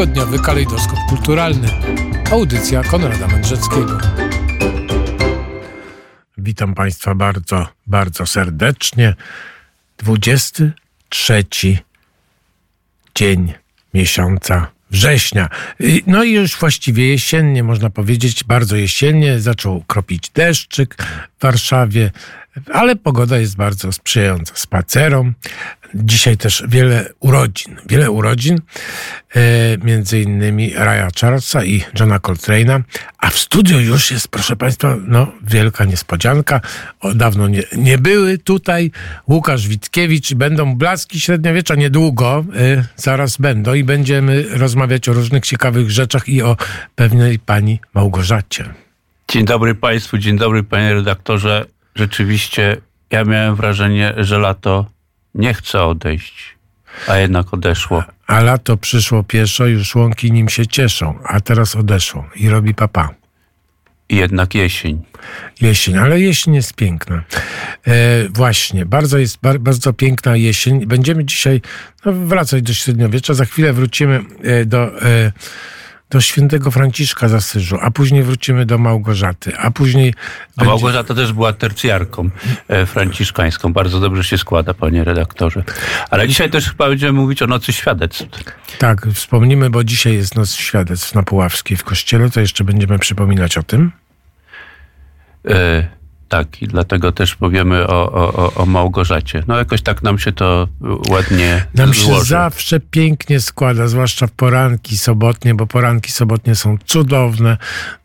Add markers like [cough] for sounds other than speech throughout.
tygodniowy kalejdoskop kulturalny. Audycja Konrada Mędrzeckiego. Witam Państwa bardzo, bardzo serdecznie. 23 dzień miesiąca września. No i już właściwie jesiennie, można powiedzieć, bardzo jesiennie. Zaczął kropić deszczyk w Warszawie, ale pogoda jest bardzo sprzyjająca spacerom. Dzisiaj też wiele urodzin. Wiele urodzin, e, między innymi Raya Charlesa i Johna Coltrane'a. A w studiu już jest, proszę Państwa, no, wielka niespodzianka. O, dawno nie, nie były tutaj. Łukasz Witkiewicz. Będą blaski średniowiecza niedługo. E, zaraz będą i będziemy rozmawiać o różnych ciekawych rzeczach i o pewnej pani Małgorzacie. Dzień dobry Państwu, dzień dobry Panie redaktorze. Rzeczywiście ja miałem wrażenie, że lato nie chce odejść, a jednak odeszło. A lato przyszło pieszo, już łąki nim się cieszą, a teraz odeszło i robi papa. I jednak jesień. Jesień, ale jesień jest piękna. E, właśnie, bardzo jest bar, bardzo piękna jesień. Będziemy dzisiaj no, wracać do średniowiecza. Za chwilę wrócimy e, do. E, do świętego Franciszka z Asyżu, a później wrócimy do Małgorzaty, a później... A będzie... Małgorzata też była tercjarką e, franciszkańską. Bardzo dobrze się składa, panie redaktorze. Ale dzisiaj też chyba będziemy mówić o Nocy Świadectw. Tak, wspomnimy, bo dzisiaj jest Noc Świadectw na Puławskiej w kościele, to jeszcze będziemy przypominać o tym. E tak, i dlatego też powiemy o, o, o Małgorzacie. No jakoś tak nam się to ładnie Nam złoży. się zawsze pięknie składa, zwłaszcza w poranki sobotnie, bo poranki sobotnie są cudowne.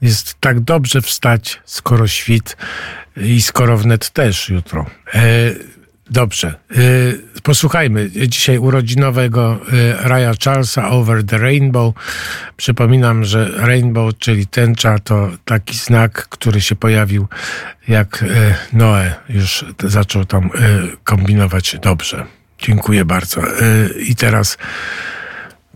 Jest tak dobrze wstać, skoro świt i skoro wnet też jutro. E, Dobrze. Y, posłuchajmy dzisiaj urodzinowego y, Raya Charlesa Over the Rainbow. Przypominam, że rainbow, czyli tęcza, to taki znak, który się pojawił jak y, Noe już zaczął tam kombinować dobrze. Dziękuję bardzo. I teraz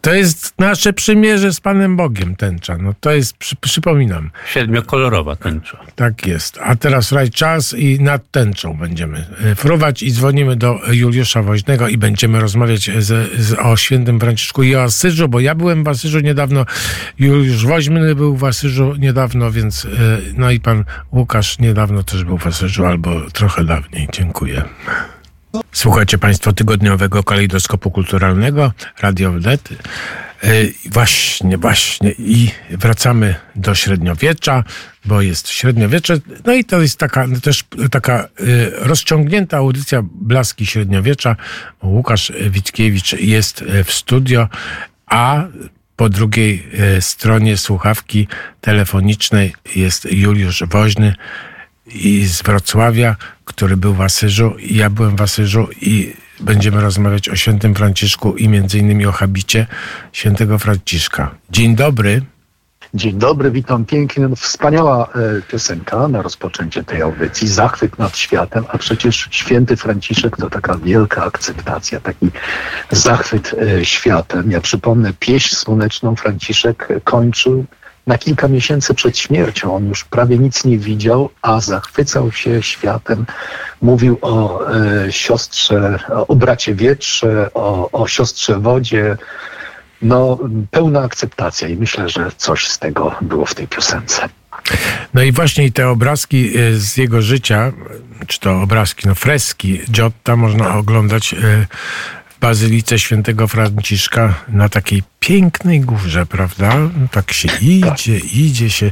to jest nasze przymierze z Panem Bogiem, tęcza. No to jest, przy, przypominam. Siedmiokolorowa tęcza. Tak jest. A teraz raj czas i nad tęczą będziemy e, fruwać i dzwonimy do Juliusza Woźnego i będziemy rozmawiać z, z, o świętym Franciszku i o Asyżu, bo ja byłem w Asyżu niedawno, Juliusz Woźny był w Asyżu niedawno, więc e, no i pan Łukasz niedawno też był w Asyżu, albo trochę dawniej. Dziękuję. Słuchajcie Państwo tygodniowego kalejdoskopu kulturalnego Radio Wnet. Właśnie, właśnie. I wracamy do średniowiecza, bo jest średniowiecze. No i to jest taka też taka y, rozciągnięta audycja Blaski Średniowiecza. Łukasz Witkiewicz jest w studio, a po drugiej stronie słuchawki telefonicznej jest Juliusz Woźny i z Wrocławia, który był w Asyżu i ja byłem w Asyżu i będziemy rozmawiać o świętym Franciszku i między innymi o habicie świętego Franciszka. Dzień dobry. Dzień dobry, witam pięknie. Wspaniała e, piosenka na rozpoczęcie tej audycji. Zachwyt nad światem, a przecież święty Franciszek to taka wielka akceptacja, taki zachwyt e, światem. Ja przypomnę, pieśń słoneczną Franciszek kończył na kilka miesięcy przed śmiercią. On już prawie nic nie widział, a zachwycał się światem. Mówił o e, siostrze, o bracie wietrze, o, o siostrze wodzie. No, pełna akceptacja i myślę, że coś z tego było w tej piosence. No i właśnie te obrazki e, z jego życia, czy to obrazki, no freski Giotta można oglądać e, Bazylice Świętego Franciszka na takiej pięknej górze, prawda? Tak się idzie, idzie się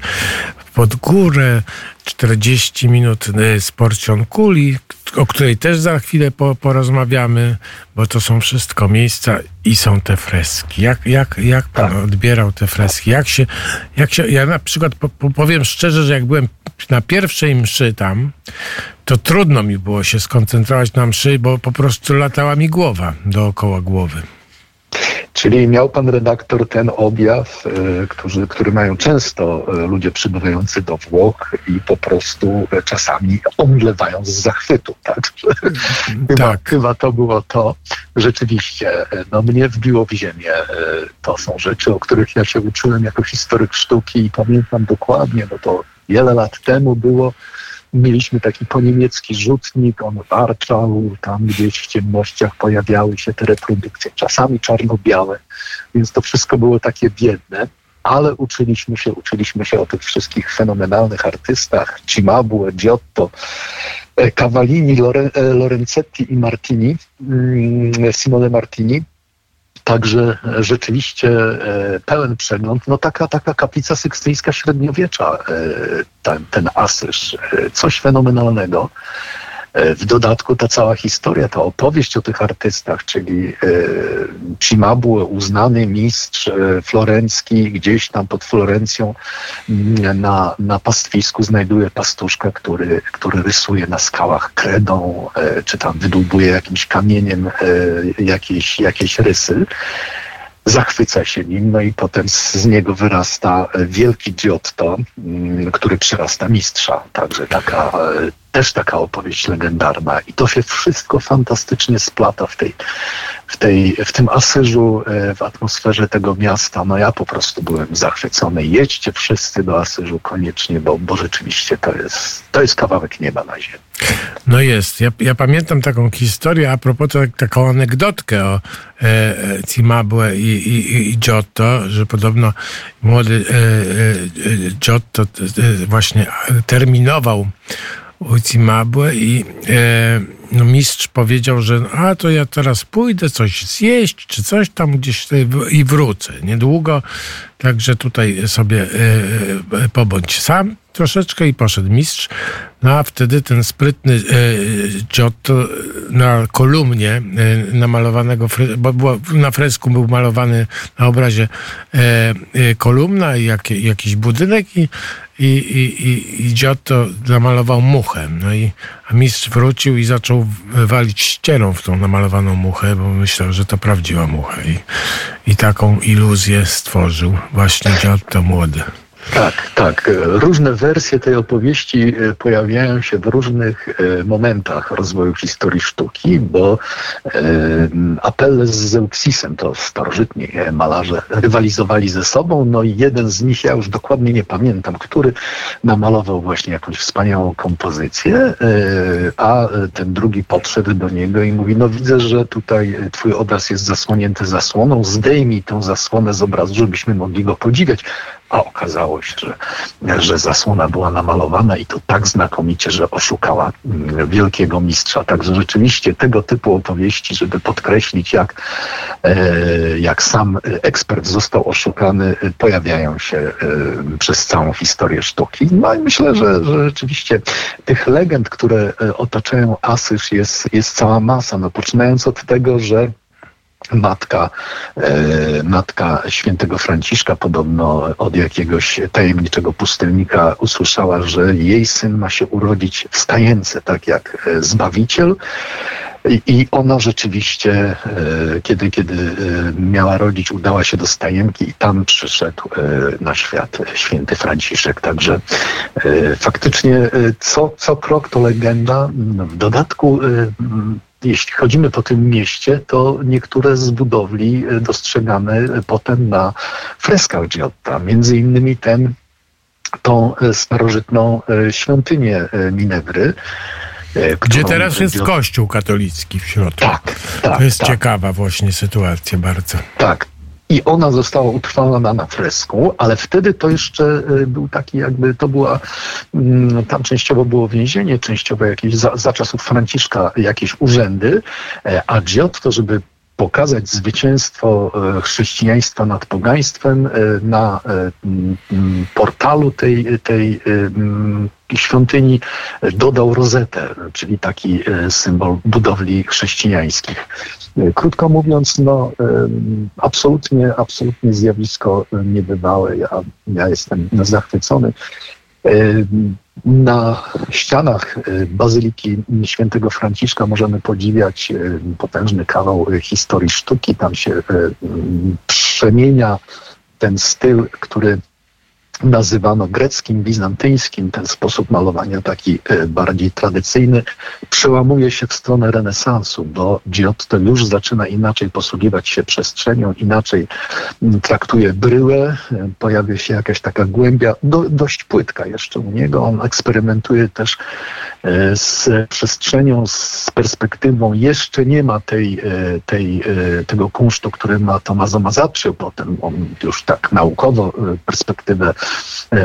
pod górę, 40 minut e, z porcją kuli, o której też za chwilę po, porozmawiamy, bo to są wszystko miejsca i są te freski. Jak, jak, jak pan tak. odbierał te freski? Jak się, jak się, ja na przykład powiem szczerze, że jak byłem na pierwszej mszy tam, to trudno mi było się skoncentrować na mszy, bo po prostu latała mi głowa dookoła głowy. Czyli miał pan redaktor ten objaw, e, który, który mają często e, ludzie przybywający do Włoch i po prostu e, czasami omdlewają z zachwytu. Tak? [laughs] Chyba, tak. chyba to było to. Rzeczywiście, no mnie wbiło w ziemię. To są rzeczy, o których ja się uczyłem jako historyk sztuki i pamiętam dokładnie, bo to wiele lat temu było Mieliśmy taki poniemiecki rzutnik, on warczał, tam gdzieś w ciemnościach pojawiały się te reprodukcje, czasami czarno-białe, więc to wszystko było takie biedne ale uczyliśmy się, uczyliśmy się o tych wszystkich fenomenalnych artystach, Cimabue, Giotto, e, Cavallini, e, Lorenzetti i Martini, mm, Simone Martini. Także rzeczywiście e, pełen przegląd, no taka, taka kaplica sykstyjska średniowiecza, ten, ten asyż, coś fenomenalnego. E, w dodatku ta cała historia, ta opowieść o tych artystach, czyli e, Cimabue, uznany mistrz e, florencki, gdzieś tam pod Florencją mm, na, na pastwisku znajduje pastuszka, który, który rysuje na skałach kredą, czy tam wydłubuje jakimś kamieniem jakieś, jakieś rysy zachwyca się nim, no i potem z niego wyrasta wielki Giotto, mm, który przyrasta mistrza. Także taka też taka opowieść legendarna i to się wszystko fantastycznie splata w, tej, w, tej, w tym Asyżu, e, w atmosferze tego miasta. No ja po prostu byłem zachwycony. Jedźcie wszyscy do Asyżu koniecznie, bo, bo rzeczywiście to jest, to jest kawałek nieba na ziemi. No jest. Ja, ja pamiętam taką historię, a propos tak, taką anegdotkę o e, e Cimabue i, i, i Giotto, że podobno młody e, e, Giotto e, właśnie terminował u Cimabue i e, mistrz powiedział, że a to ja teraz pójdę coś zjeść, czy coś tam gdzieś i wrócę niedługo, także tutaj sobie e, e, pobądź sam troszeczkę i poszedł mistrz. No a wtedy ten sprytny e, Giotto na kolumnie e, namalowanego, bo było, na fresku był malowany na obrazie e, e, kolumna i jak, jakiś budynek i i, i, i, i Giotto namalował muchę. No i a mistrz wrócił i zaczął walić ścierą w tą namalowaną muchę, bo myślał, że to prawdziwa mucha. I, i taką iluzję stworzył właśnie Giotto młody. Tak, tak. Różne wersje tej opowieści e, pojawiają się w różnych e, momentach rozwoju historii sztuki, bo e, Apelles z Zeuxisem, to starożytni malarze, rywalizowali ze sobą, no i jeden z nich, ja już dokładnie nie pamiętam, który namalował właśnie jakąś wspaniałą kompozycję, a ten drugi podszedł do niego i mówi, no widzę, że tutaj twój obraz jest zasłonięty zasłoną, zdejmij tę zasłonę z obrazu, żebyśmy mogli go podziwiać a okazało się, że, że zasłona była namalowana i to tak znakomicie, że oszukała mm, wielkiego mistrza. Także rzeczywiście tego typu opowieści, żeby podkreślić, jak, e, jak sam ekspert został oszukany, pojawiają się e, przez całą historię sztuki. No i myślę, że, że rzeczywiście tych legend, które e, otaczają Asyż jest, jest cała masa. No, poczynając od tego, że matka, e, matka świętego Franciszka podobno od jakiegoś tajemniczego pustelnika usłyszała, że jej syn ma się urodzić w stajence, tak jak e, Zbawiciel. I ona rzeczywiście, e, kiedy, kiedy miała rodzić, udała się do stajenki i tam przyszedł na świat święty Franciszek. Także faktycznie co, co krok to legenda. W dodatku jeśli chodzimy po tym mieście, to niektóre z budowli e, dostrzegamy potem na freskach Giotta. Między innymi ten, tą e, starożytną e, świątynię Minewry. Gdzie teraz jest kościół katolicki w środku. Tak, tak. To jest tak. ciekawa właśnie sytuacja bardzo. Tak, i ona została utrwalona na fresku, ale wtedy to jeszcze y, był taki jakby, to była, mm, tam częściowo było więzienie, częściowo jakieś, za, za czasów Franciszka jakieś urzędy, e, a Giotto, żeby pokazać zwycięstwo e, chrześcijaństwa nad pogaństwem e, na portalu tej, tej świątyni dodał rozetę, czyli taki symbol budowli chrześcijańskich. Krótko mówiąc, no, absolutnie, absolutnie zjawisko niebywałe. Ja, ja jestem zachwycony. Na ścianach Bazyliki Świętego Franciszka możemy podziwiać potężny kawał historii sztuki. Tam się przemienia ten styl, który nazywano greckim, bizantyńskim. Ten sposób malowania, taki e, bardziej tradycyjny, przełamuje się w stronę renesansu, bo Giotto już zaczyna inaczej posługiwać się przestrzenią, inaczej mm, traktuje bryłę, e, pojawia się jakaś taka głębia, do, dość płytka jeszcze u niego. On eksperymentuje też e, z przestrzenią, z perspektywą. Jeszcze nie ma tej, tej, tego kunsztu, który ma Tomaso Mazaccio, potem on już tak naukowo perspektywę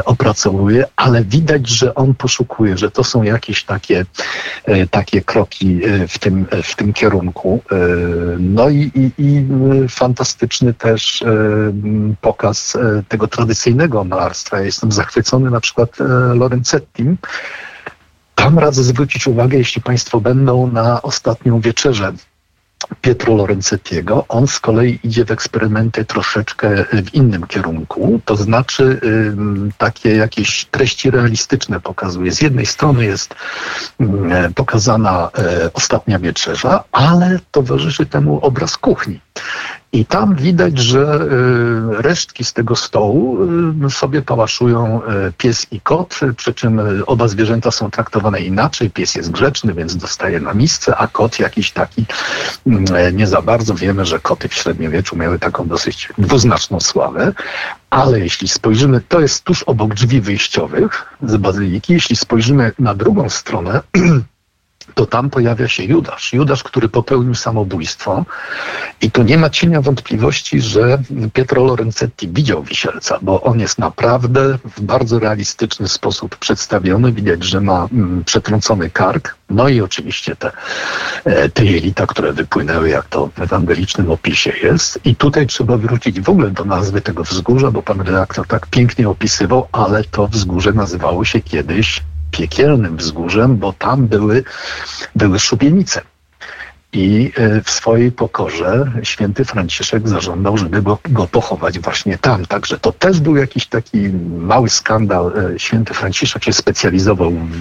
opracowuje, ale widać, że on poszukuje, że to są jakieś takie, e, takie kroki e, w tym, w tym kierunku. No i, i, i fantastyczny też pokaz tego tradycyjnego malarstwa. Ja jestem zachwycony na przykład Lorenzettim. Tam radzę zwrócić uwagę, jeśli Państwo będą na ostatnią wieczerzę Pietro Lorenzettiego. On z kolei idzie w eksperymenty troszeczkę w innym kierunku, to znaczy takie jakieś treści realistyczne pokazuje. Z jednej strony jest pokazana e, ostatnia wieczerza, ale towarzyszy temu obraz kuchni. I tam widać, że y, resztki z tego stołu y, sobie pałaszują y, pies i kot, przy czym oba zwierzęta są traktowane inaczej. Pies jest grzeczny, więc dostaje na misce, a kot jakiś taki mm, nie za bardzo. Wiemy, że koty w średniowieczu miały taką dosyć dwuznaczną sławę, ale jeśli spojrzymy, to jest tuż obok drzwi wyjściowych z bazyliki, jeśli spojrzymy na drugą stronę, [clears throat] to tam pojawia się Judasz. Judasz, który popełnił samobójstwo. I tu nie ma cienia wątpliwości, że Pietro Lorenzetti widział Wisielca, bo on jest naprawdę w bardzo realistyczny sposób przedstawiony. Widać, że ma mm, przetrącony kark. No i oczywiście te, e, te jelita, które wypłynęły, jak to w ewangelicznym opisie jest. I tutaj trzeba wrócić w ogóle do nazwy tego wzgórza, bo pan redaktor tak pięknie opisywał, ale to wzgórze nazywało się kiedyś piekielnym wzgórzem, bo tam były, były szubienice. I e, w swojej pokorze święty Franciszek zażądał, żeby go, go, pochować właśnie tam. Także to też był jakiś taki mały skandal. E, święty Franciszek się specjalizował w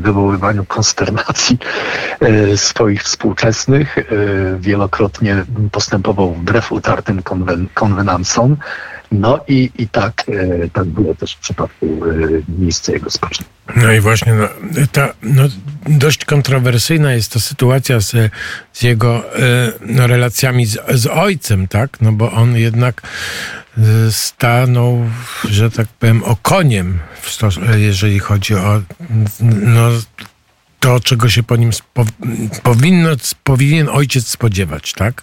wywoływaniu konsternacji e, swoich współczesnych. Wielokrotnie postępował wbrew utartym konwen konwenancom. No i, i tak, e, tak było też w przypadku e, miejsca jego spoczynku. No i właśnie no, ta no, dość kontrowersyjna jest to sytuacja z, z jego e, no, relacjami z, z ojcem, tak? No bo on jednak stanął, że tak powiem, okoniem, jeżeli chodzi o no, to, czego się po nim powinno, powinien ojciec spodziewać, tak?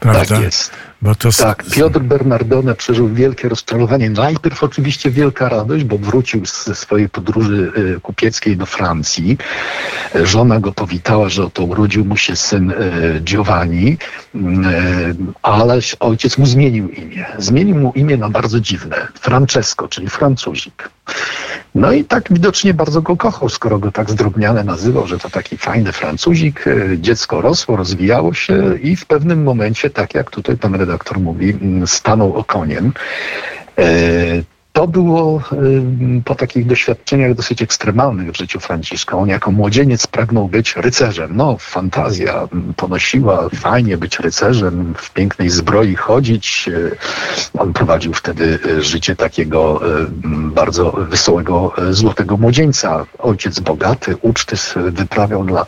Prawda? Tak jest. Bo to tak, Piotr Bernardone przeżył wielkie rozczarowanie. Najpierw oczywiście wielka radość, bo wrócił ze swojej podróży y, kupieckiej do Francji. Żona go powitała, że oto urodził mu się syn y, Giovanni, y, ale ojciec mu zmienił imię. Zmienił mu imię na bardzo dziwne. Francesco, czyli Francuzik. No i tak widocznie bardzo go kochał, skoro go tak zdrobniale nazywał, że to taki fajny Francuzik. Dziecko rosło, rozwijało się i w pewnym momencie, tak jak tutaj pan redaktor mówi, mm, stanął okoniem. To było po takich doświadczeniach dosyć ekstremalnych w życiu Franciszka. On jako młodzieniec pragnął być rycerzem. No, fantazja ponosiła fajnie być rycerzem, w pięknej zbroi chodzić. E, on prowadził wtedy e, życie takiego bardzo wesołego, złotego młodzieńca. Ojciec bogaty, uczty wyprawiał dla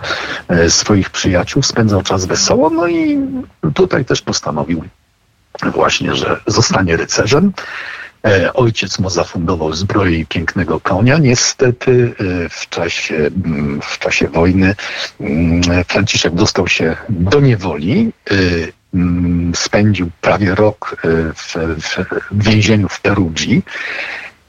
swoich przyjaciół, spędzał czas wesoło, no i tutaj też postanowił właśnie, że zostanie rycerzem. E, ojciec mu zafundował zbroję i pięknego konia. Niestety e, w czasie, mm, w czasie wojny mm, Franciszek dostał się do niewoli. E, mm, spędził prawie rok w, w więzieniu w Perugii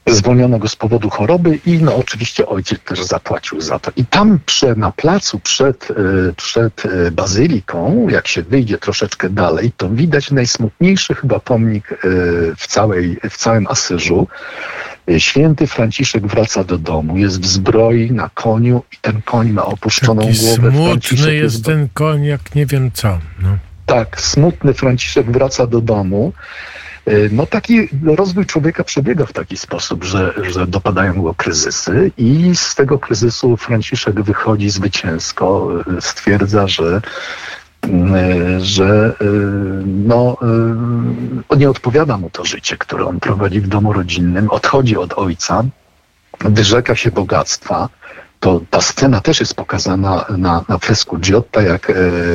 zwolniono go z powodu choroby i no oczywiście ojciec też zapłacił za to. I tam prze, na placu przed, e, przed e, bazyliką, jak się wyjdzie troszeczkę dalej, to widać najsmutniejszy chyba pomnik e, w, całej, w całym Asyżu. Święty Franciszek wraca do domu, jest w zbroi, na koniu i ten koń ma opuszczoną Taki głowę. Smutny jest, jest ten koń, jak nie wiem co. No. Tak, smutny Franciszek wraca do domu. E, no taki rozwój człowieka przebiega w taki sposób, że, że dopadają go kryzysy i z tego kryzysu Franciszek wychodzi zwycięsko, e, stwierdza, że że no, nie odpowiada mu to życie, które on prowadzi w domu rodzinnym, odchodzi od ojca, wyrzeka się bogactwa, to ta scena też jest pokazana na, na fresku Giotta, jak e,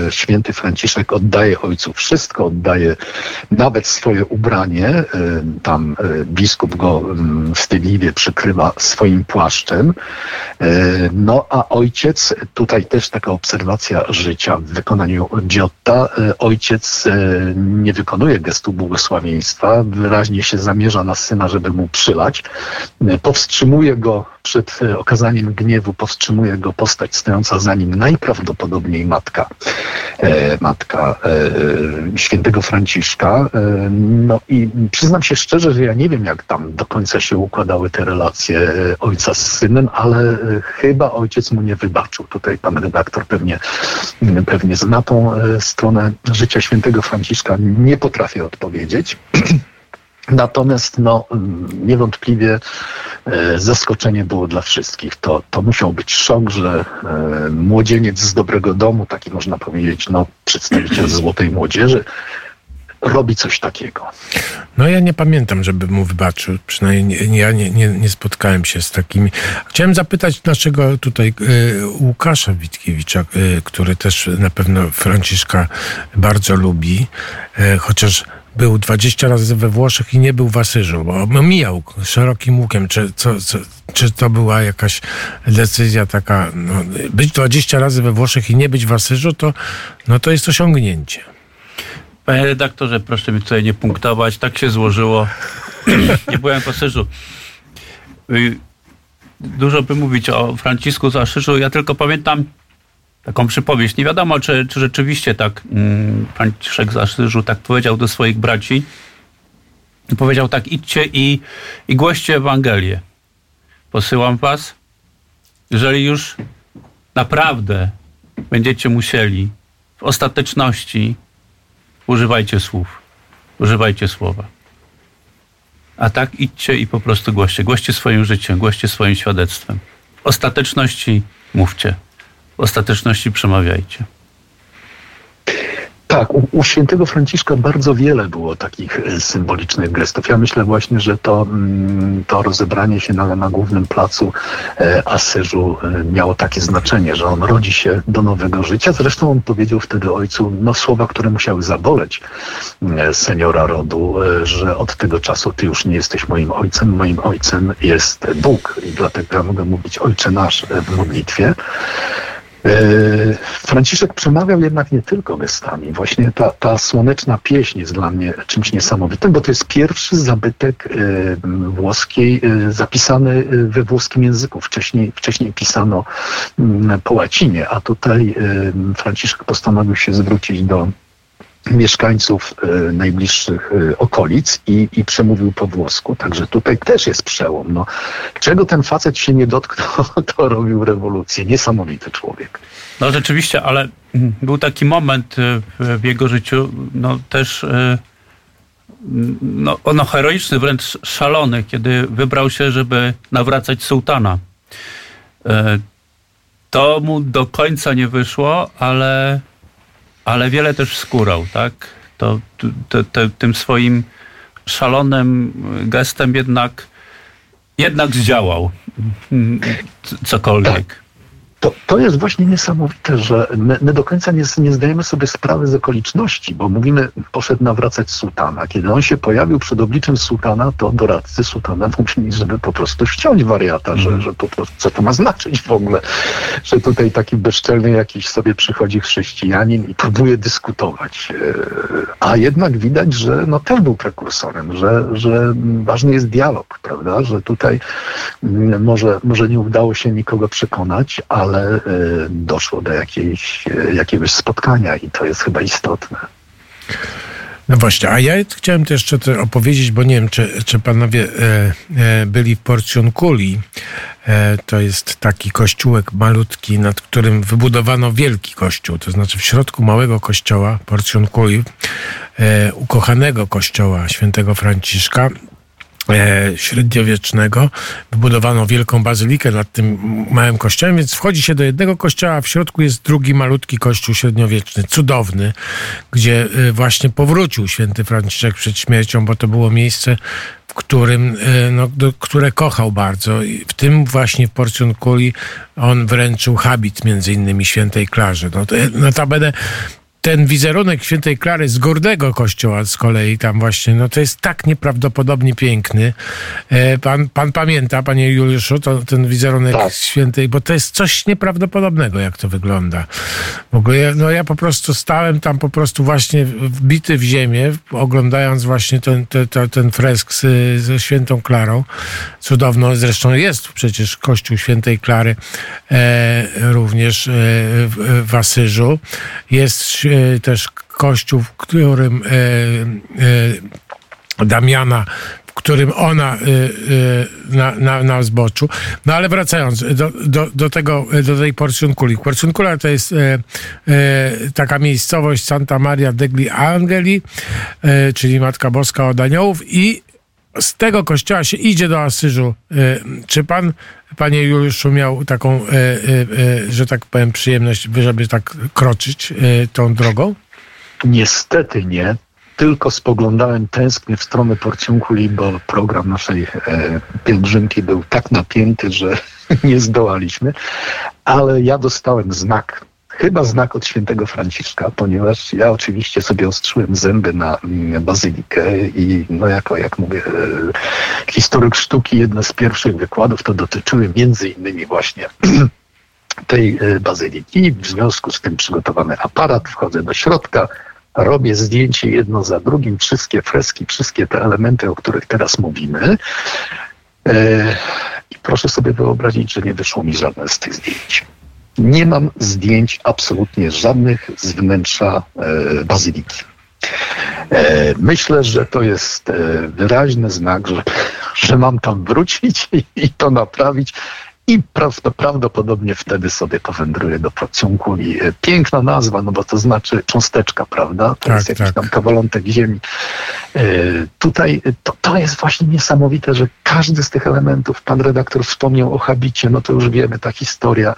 święty Franciszek oddaje ojcu wszystko, oddaje nawet swoje ubranie. E, tam e, biskup go m, wstydliwie przykrywa swoim płaszczem. E, no a ojciec, tutaj też taka obserwacja życia w wykonaniu Giotta. E, ojciec e, nie wykonuje gestu błogosławieństwa, wyraźnie się zamierza na syna, żeby mu przylać. Powstrzymuje go przed e, okazaniem gniewu powstrzymuje go postać stojąca za nim najprawdopodobniej matka, e, matka e, świętego Franciszka. E, no i przyznam się szczerze, że ja nie wiem, jak tam do końca się układały te relacje e, ojca z synem, ale e, chyba ojciec mu nie wybaczył. Tutaj pan redaktor pewnie, pewnie zna tą stronę życia świętego Franciszka. Nie potrafię odpowiedzieć. [clears throat] Natomiast no, niewątpliwie e, zaskoczenie było dla wszystkich. To, to musiał być szok, że e, młodzieniec z dobrego domu, taki można powiedzieć, no, przedstawiciel [clears throat] złotej młodzieży, robi coś takiego. No ja nie pamiętam, żeby mu wybaczył. Przynajmniej nie, ja nie, nie, nie spotkałem się z takimi. Chciałem zapytać naszego tutaj y, Łukasza Witkiewicza, y, który też na pewno Franciszka bardzo lubi, y, chociaż był 20 razy we Włoszech i nie był w Asyżu, bo mijał szerokim łukiem. Czy, co, co, czy to była jakaś decyzja taka, no, być 20 razy we Włoszech i nie być w Asyżu, to, no, to jest osiągnięcie. Panie redaktorze, proszę mi tutaj nie punktować. Tak się złożyło. nie byłem w Asyżu. Dużo by mówić o Francisku z Asyżu. Ja tylko pamiętam taką przypowieść. Nie wiadomo, czy, czy rzeczywiście tak mm, Franciszek z Asyżu tak powiedział do swoich braci. Powiedział tak, idźcie i, i głoście Ewangelię. Posyłam was. Jeżeli już naprawdę będziecie musieli w ostateczności używajcie słów. Używajcie słowa. A tak idźcie i po prostu głoście. Głoście swoim życiem, głoście swoim świadectwem. W ostateczności mówcie. Ostateczności przemawiajcie. Tak, u, u, świętego Franciszka bardzo wiele było takich e, symbolicznych gestów. Ja myślę właśnie, że to, mm, to rozebranie się na, na głównym placu e, Asyżu e, miało takie znaczenie, że on rodzi się do nowego życia. Zresztą on powiedział wtedy ojcu no, słowa, które musiały zaboleć seniora rodu, że od tego czasu ty już nie jesteś moim ojcem, moim ojcem jest Bóg i dlatego ja mogę mówić Ojcze Nasz w modlitwie. E, Franciszek przemawiał jednak nie tylko gestami. Właśnie ta, ta słoneczna pieśń jest dla mnie czymś niesamowitym, bo to jest pierwszy zabytek e, włoskiej e, zapisany we włoskim języku. Wcześniej, wcześniej pisano mm, po łacinie, a tutaj Franciszek postanowił się zwrócić do mieszkańców y, najbliższych y, okolic i, i przemówił po włosku. Także tutaj też jest przełom. No, czego ten facet się nie dotknął, [laughs] to robił rewolucję. Niesamowity człowiek. No rzeczywiście, ale był taki moment y, w jego życiu, no też no, no heroiczny, wręcz szalony, kiedy wybrał się, żeby nawracać sułtana. To mu do końca nie wyszło, ale ale wiele też skórał, tak? To, to, to, tym swoim szalonym gestem jednak, jednak zdziałał cokolwiek. To, to jest właśnie niesamowite, że my, my do końca nie, nie, zdajemy sobie sprawy z okoliczności, bo mówimy, poszedł nawracać sułtana. Kiedy on się pojawił przed obliczem sułtana, to doradcy sułtana mówili, żeby po prostu ściąć wariata, że, mhm. że po prostu, co to ma znaczyć w ogóle, że tutaj taki bezczelny jakiś sobie przychodzi chrześcijanin i próbuje dyskutować. E, a jednak widać, że no też był prekursorem, że, że ważny jest dialog, prawda, że tutaj mm, może, może nie udało się nikogo przekonać, ale ale y, doszło do jakiejś, y, jakiegoś spotkania i to jest chyba istotne. No właśnie, a ja chciałem też jeszcze opowiedzieć, bo nie wiem, czy, czy panowie e, e, byli w Porcjonkuli. E, to jest taki kościółek malutki, nad którym wybudowano wielki kościół. To znaczy w środku małego kościoła Porcjonkuli, e, ukochanego kościoła świętego Franciszka, e, średniowiecznego. Wybudowano wielką bazylikę nad tym małym kościołem, więc wchodzi się do jednego kościoła, a w środku jest drugi malutki kościół średniowieczny, cudowny, gdzie e, właśnie powrócił święty Franciszek przed śmiercią, bo to było miejsce, w którym, e, no, do, które kochał bardzo. I w tym właśnie w Porciunkuli on wręczył habit między innymi świętej Klarze. No, to, notabene ten wizerunek świętej Klary z górnego kościoła z kolei tam właśnie, no to jest tak nieprawdopodobnie piękny. E, pan, pan pamięta, panie Juliuszu, to, ten wizerunek Tak. świętej, bo to jest coś nieprawdopodobnego, jak to wygląda. W ogóle, ja- no ja po prostu stałem tam po prostu właśnie wbity w ziemię, oglądając właśnie ten, ten, ten, fresk z, ze świętą Klarą. Cudowno, zresztą jest przecież kościół świętej Klary e, również e, w, w Asyżu. Jest też kościół, w którym e, e, Damiana, w którym ona na, na, na zboczu. No ale wracając do, do, do, tego, do tej Porciunkuli. Porciunkula to jest e, e, taka miejscowość Santa Maria degli Angeli, e, czyli Matka Boska od Aniołów i z tego kościoła się idzie do Asyżu. E, Czy pan, panie Juliuszu, miał taką, e, e, że tak powiem, przyjemność, żeby tak kroczyć tą drogą? Niestety nie. Tylko spoglądałem tęsknie w stronę Porciunkuli, bo program naszej e, pielgrzymki był tak napięty, że [laughs] nie zdołaliśmy. Ale ja dostałem znak, chyba znak od świętego Franciszka, ponieważ ja oczywiście sobie ostrzyłem zęby na bazylikę i no jako, jak mówię, e, historyk sztuki, jedne z pierwszych wykładów to dotyczyły między innymi właśnie [clears throat] tej e, bazyliki. W związku z tym przygotowany aparat, wchodzę do środka, robię zdjęcie jedno za drugim, wszystkie freski, wszystkie te elementy, o których teraz mówimy. E, I proszę sobie wyobrazić, że nie wyszło mi żadne z tych zdjęć. Nie mam zdjęć absolutnie żadnych z wnętrza e, bazyliki. E, Myślę, że to jest e, wyraźny znak, że, [laughs] że mam tam wrócić i, i to naprawić. I prawd- prawdopodobnie wtedy sobie powędruję do Porciunkuli. E, Piękna nazwa, no bo to znaczy cząsteczka, prawda? To Tak, jest jakiś tak. tam kawalątek ziemi. E, Tutaj e, to, to jest właśnie niesamowite, że każdy z tych elementów, pan redaktor wspomniał o habicie, no to już wiemy, ta historia,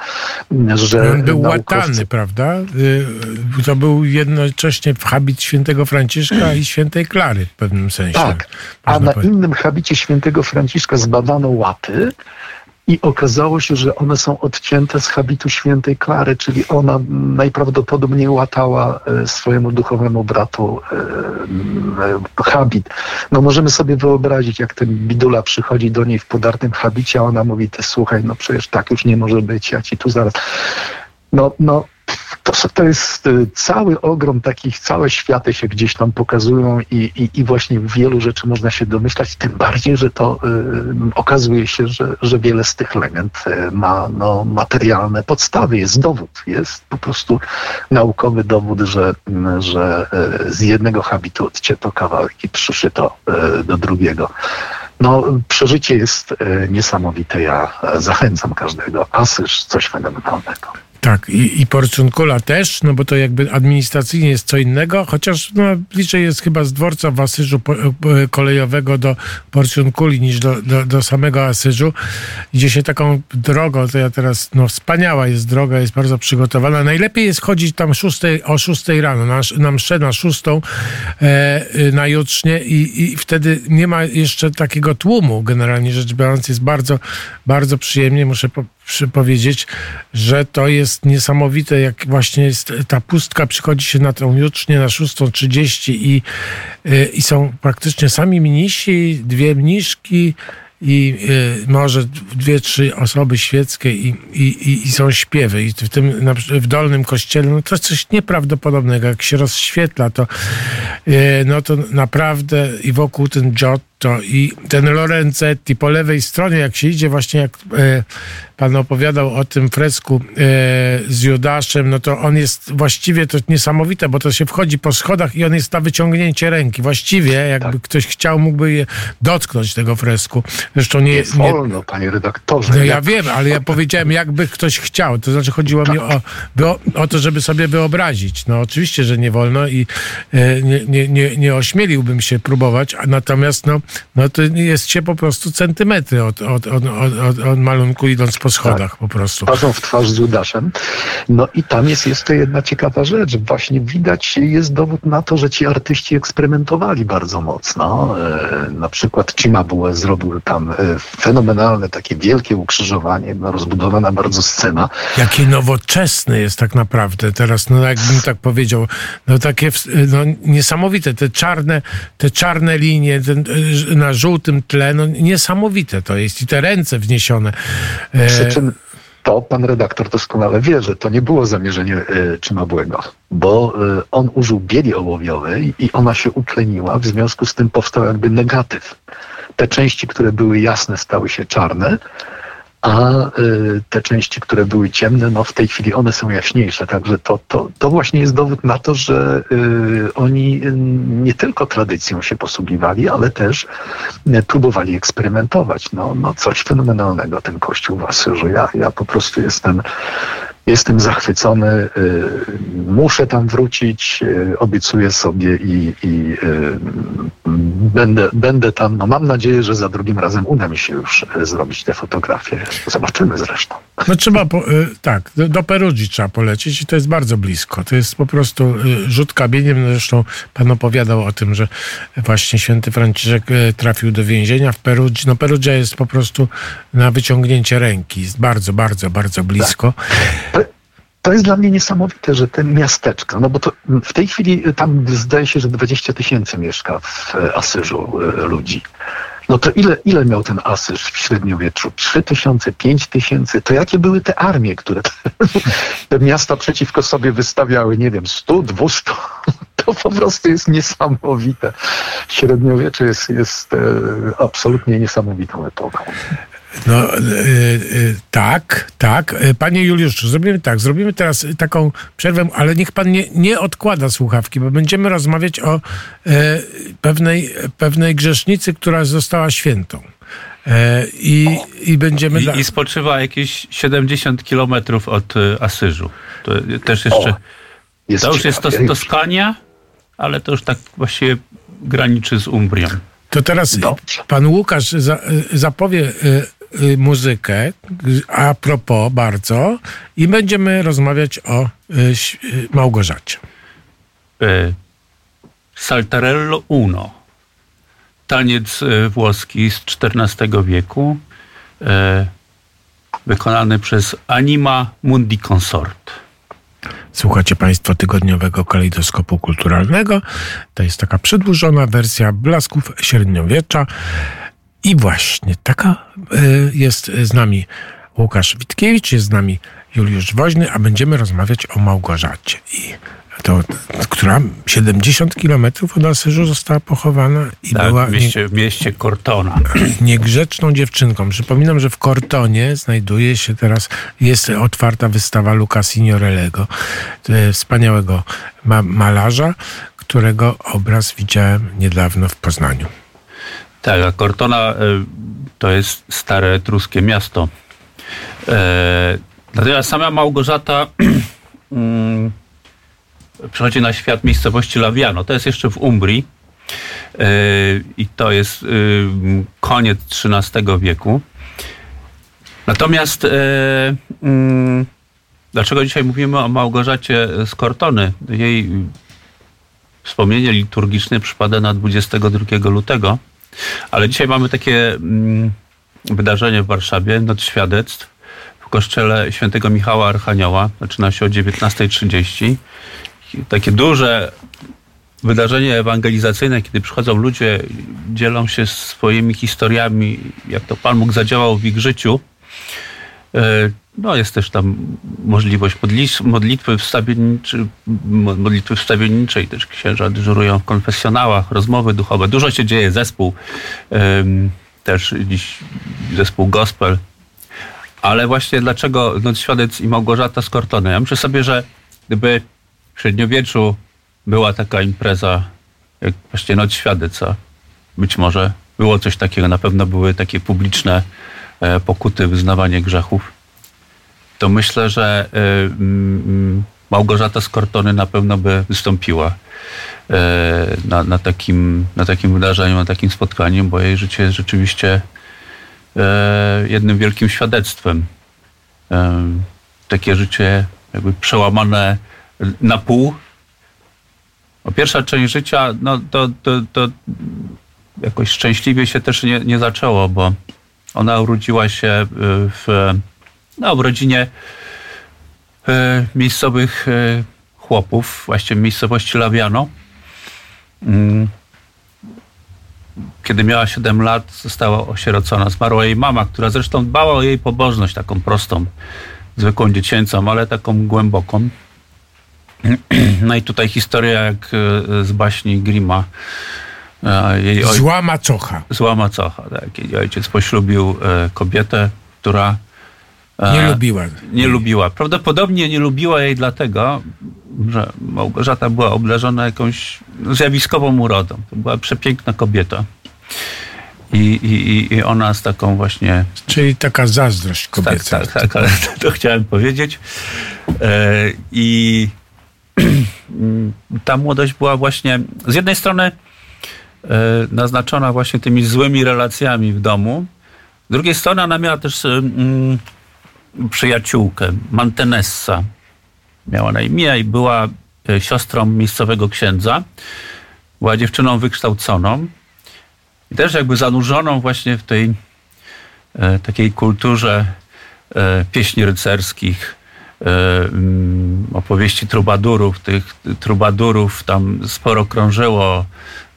że On był naukowcy- łatany, prawda? Y, To był jednocześnie habit świętego Franciszka i świętej Klary w pewnym sensie. Tak, a na powiedzieć. innym habicie świętego Franciszka zbadano łaty i okazało się, że one są odcięte z habitu świętej Klary, czyli ona najprawdopodobniej łatała e, swojemu duchowemu bratu e, e, habit. No możemy sobie wyobrazić, jak ten bidula przychodzi do niej w podartym habicie, a ona mówi, ty słuchaj, no przecież tak już nie może być, ja ci tu zaraz... No, no, to, to jest y, cały ogrom takich, całe światy się gdzieś tam pokazują i, i, i właśnie wielu rzeczy można się domyślać, tym bardziej, że to y, okazuje się, że, że wiele z tych legend y, ma no, materialne podstawy, jest dowód, jest po prostu naukowy dowód, że, y, że y, z jednego habitu odcięto kawałek i przyszyto y, do drugiego. No, przeżycie jest niesamowite. Ja zachęcam każdego. Asyż, coś fenomenalnego. Tak, i, i Porciunkula też, no bo to jakby administracyjnie jest co innego, chociaż no, bliżej jest chyba z dworca w Asyżu po, e, kolejowego do Porciunkuli niż do, do, do samego Asyżu. Idzie się taką drogą, to ja teraz, no wspaniała jest droga, jest bardzo przygotowana. Najlepiej jest chodzić tam szóstej, o 6 rano, na, na mszę na szóstą e, y, na jutrznie i, i wtedy nie ma jeszcze takiego tłumu, generalnie rzecz biorąc, jest bardzo, bardzo przyjemnie, muszę po, przy powiedzieć, że to jest niesamowite, jak właśnie jest ta pustka, przychodzi się na tą jutrznię na 6.30 i, y, i są praktycznie sami mnisi, dwie mniszki i y, może dwie, trzy osoby świeckie i, i, i, są śpiewy. I w tym na, w dolnym kościele, no to jest coś nieprawdopodobnego. Jak się rozświetla, to y, no to naprawdę i wokół ten I ten Lorenzetti po lewej stronie, jak się idzie właśnie jak e, pan opowiadał o tym fresku e, z Judaszem, no to on jest właściwie to niesamowite, bo to się wchodzi po schodach i on jest na wyciągnięcie ręki. Właściwie jakby Tak. ktoś chciał, mógłby je dotknąć tego fresku. Zresztą nie, Nie nie, wolno, panie redaktorze. no ja Ja- wiem, ale ja powiedziałem, jakby ktoś chciał. To znaczy chodziło mi o, wyo- o to, żeby sobie wyobrazić. No oczywiście, że nie wolno i e, nie, nie, nie, nie ośmieliłbym się próbować, natomiast no, no to jest się po prostu centymetry od, od, od, od, od malunku idąc po schodach tak. po prostu. Twarzą w twarz z Judaszem. No i tam jest jeszcze jedna ciekawa rzecz. Właśnie widać, jest dowód na to, że ci artyści eksperymentowali bardzo mocno. E, na przykład Cimabue zrobił tam e, fenomenalne, takie wielkie ukrzyżowanie, no, rozbudowana bardzo scena. Jakie nowoczesne jest tak naprawdę teraz, no jakbym tak powiedział, no takie no, niesamowite, te czarne, te czarne linie ten, e, na żółtym tle, no niesamowite to jest i te ręce wzniesione. Przy czym to pan redaktor doskonale wie, że to nie było zamierzenie y, Czymabłego, bo y, on użył bieli ołowiowej i ona się utleniła, w związku z tym powstał jakby negatyw. Te części, które były jasne, stały się czarne, a y, te części, które były ciemne, no w tej chwili one są jaśniejsze. Także to, to, to właśnie jest dowód na to, że y, oni nie tylko tradycją się posługiwali, ale też y, próbowali eksperymentować. No, no coś fenomenalnego ten kościół w Asyżu. Ja, ja po prostu jestem Jestem zachwycony, y, muszę tam wrócić, y, obiecuję sobie i, i y, będę, będę tam. No mam nadzieję, że za drugim razem uda mi się już zrobić te fotografie. Zobaczymy zresztą. No trzeba, po, tak, do Perugii trzeba polecieć i to jest bardzo blisko. To jest po prostu rzut kamieniem. Zresztą pan opowiadał o tym, że właśnie święty Franciszek trafił do więzienia w Perugii. No Perugia jest po prostu na wyciągnięcie ręki. Jest bardzo, bardzo, bardzo blisko. Tak. To jest dla mnie niesamowite, że te miasteczka, no bo to w tej chwili tam zdaje się, że 20 tysięcy mieszka w Asyżu e, ludzi. No to ile, ile miał ten Asyż w średniowieczu? 3 tysiące, 5 tysięcy? To jakie były te armie, które te, [laughs] te miasta przeciwko sobie wystawiały? Nie wiem, 100, 200? [laughs] To po prostu jest niesamowite. Średniowiecze jest, jest e, absolutnie niesamowitą epoką. No, y, y, tak, tak. Panie Juliuszu, zrobimy tak. Zrobimy teraz taką przerwę, ale niech pan nie, nie odkłada słuchawki, bo będziemy rozmawiać o pewnej, pewnej grzesznicy, która została świętą. I, i będziemy. I, I spoczywa jakieś 70 kilometrów od Asyżu. To też jeszcze. O, to już jest to Toskania, ale to już tak właściwie graniczy z Umbrią. To teraz Dobrze. pan Łukasz za, zapowie muzykę, a propos bardzo, i będziemy rozmawiać o y, y, Małgorzacie. E, Saltarello Uno. Taniec włoski z XIV wieku, e, wykonany przez Anima Mundi Consort. Słuchacie Państwo tygodniowego kalejdoskopu kulturalnego. To jest taka przedłużona wersja blasków średniowiecza. I właśnie taka e, jest z nami Łukasz Witkiewicz, jest z nami Juliusz Woźny, a będziemy rozmawiać o Małgorzacie. I to, która 70 kilometrów od Asyżu została pochowana i tak, była w mieście, w mieście Cortona. [clears throat] niegrzeczną dziewczynką. Przypominam, że w Cortonie znajduje się teraz, jest otwarta wystawa Luca Signorellego, e, wspaniałego ma malarza, którego obraz widziałem niedawno w Poznaniu. Tak, a Cortona y, to jest stare etruskie miasto. E, natomiast sama Małgorzata [clears throat] mm, przychodzi na świat miejscowości Laviano. To jest jeszcze w Umbrii e, i to jest y, koniec XIII wieku. Natomiast e, mm, dlaczego dzisiaj mówimy o Małgorzacie z Cortony? Jej wspomnienie liturgiczne przypada na 22 lutego ale dzisiaj mamy takie mm, wydarzenie w Warszawie, Noc Świadectw w kościele świętego Michała Archanioła. Zaczyna się o 19.30. Takie duże wydarzenie ewangelizacyjne, kiedy przychodzą ludzie, dzielą się swoimi historiami, jak to Pan Bóg zadziałał w ich życiu. No jest też tam możliwość modlitwy wstawienniczej, modlitwy wstawienniczej, też księża dyżurują w konfesjonałach, rozmowy duchowe. Dużo się dzieje, zespół, też dziś zespół gospel. Ale właśnie dlaczego Noc Świadec i Małgorzata z Kortony? Ja myślę sobie, że gdyby w średniowieczu była taka impreza jak właśnie Noc Świadeca, być może było coś takiego, na pewno były takie publiczne e, pokuty, wyznawanie grzechów to myślę, że y, mm, Małgorzata z Kortony na pewno by wystąpiła na, na, takim, na takim wydarzeniu, na takim spotkaniu, bo jej życie jest rzeczywiście jednym wielkim świadectwem. Takie życie jakby przełamane na pół. O pierwsza część życia, no to, to, to jakoś szczęśliwie się też nie, nie zaczęło, bo ona urodziła się y, w, no, w rodzinie y, miejscowych y, chłopów, właśnie w miejscowości Lawiano. Mm. Kiedy miała 7 lat, została osierocona. Zmarła jej mama, która zresztą dbała o jej pobożność, taką prostą, zwykłą dziecięcą, ale taką głęboką. [clears throat] No i tutaj historia jak z baśni Grima jej oj... Zła macocha. Zła macocha, tak. Jej ojciec poślubił e, kobietę, która e, nie lubiła. Nie lubiła. Prawdopodobnie nie lubiła jej dlatego, że Małgorzata była obdarzona jakąś zjawiskową urodą. To była przepiękna kobieta. I, i, I ona z taką właśnie. Czyli taka zazdrość kobieca. Tak, tak, tak, ale [laughs] to chciałem powiedzieć. E, I [clears throat] ta młodość była właśnie z jednej strony E, naznaczona właśnie tymi złymi relacjami w domu. Z drugiej strony ona miała też mm, przyjaciółkę, Mantenessa. Miała na imię i była e, siostrą miejscowego księdza. Była dziewczyną wykształconą i też jakby zanurzoną właśnie w tej e, takiej kulturze e, pieśni rycerskich, e, mm, opowieści trubadurów. Tych trubadurów tam sporo krążyło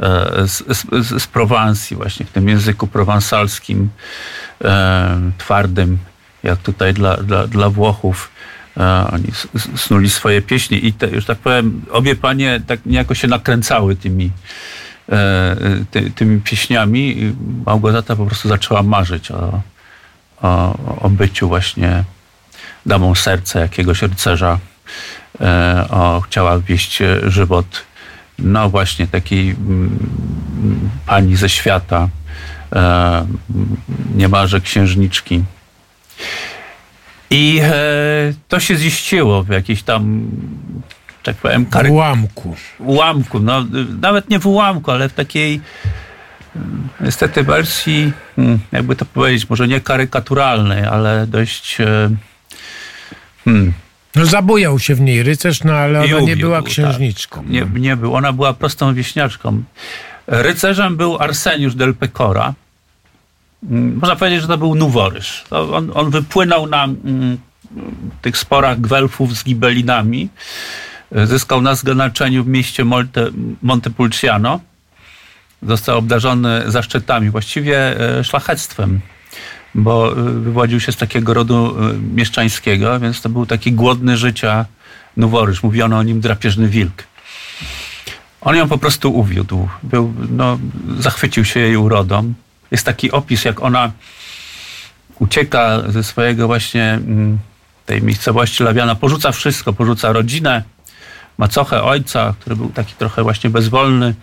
E, z, z, z Prowansji, właśnie w tym języku prowansalskim, e, twardym, jak tutaj dla, dla, dla Włochów. E, oni snuli swoje pieśni i te, już tak powiem, obie panie tak niejako się nakręcały tymi, ty, tymi pieśniami. I Małgorzata po prostu zaczęła marzyć o, o, o byciu właśnie damą serca jakiegoś rycerza. O, chciała wieść żywot no właśnie takiej mm, pani ze świata, e, niemalże księżniczki. I e, to się ziściło w jakiejś tam, tak powiem, kary... ułamku. Ułamku, no nawet nie w ułamku, ale w takiej niestety wersji, hmm, jakby to powiedzieć, może nie karykaturalnej, ale dość e, hmm, no zabujał się w niej rycerz, no ale ona nie była tak. księżniczką. Tak. Nie, nie był, ona była prostą wieśniaczką. Rycerzem był Arseniusz del Pecora. Mm, można powiedzieć, że to był Nuworysz. On, on wypłynął na mm, tych sporach Gwelfów z Gibelinami. Zyskał na zgranaczeniu w mieście Monte, Montepulciano. Został obdarzony zaszczytami, właściwie e, szlachectwem bo y, wywodził się z takiego rodu y, mieszczańskiego, więc to był taki głodny życia Nuworysz. Mówiono o nim drapieżny wilk. On ją po prostu uwiódł. Był, no, zachwycił się jej urodą. Jest taki opis, jak ona ucieka ze swojego właśnie mm, tej miejscowości Lawiana, porzuca wszystko, porzuca rodzinę, macochę ojca, który był taki trochę właśnie bezwolny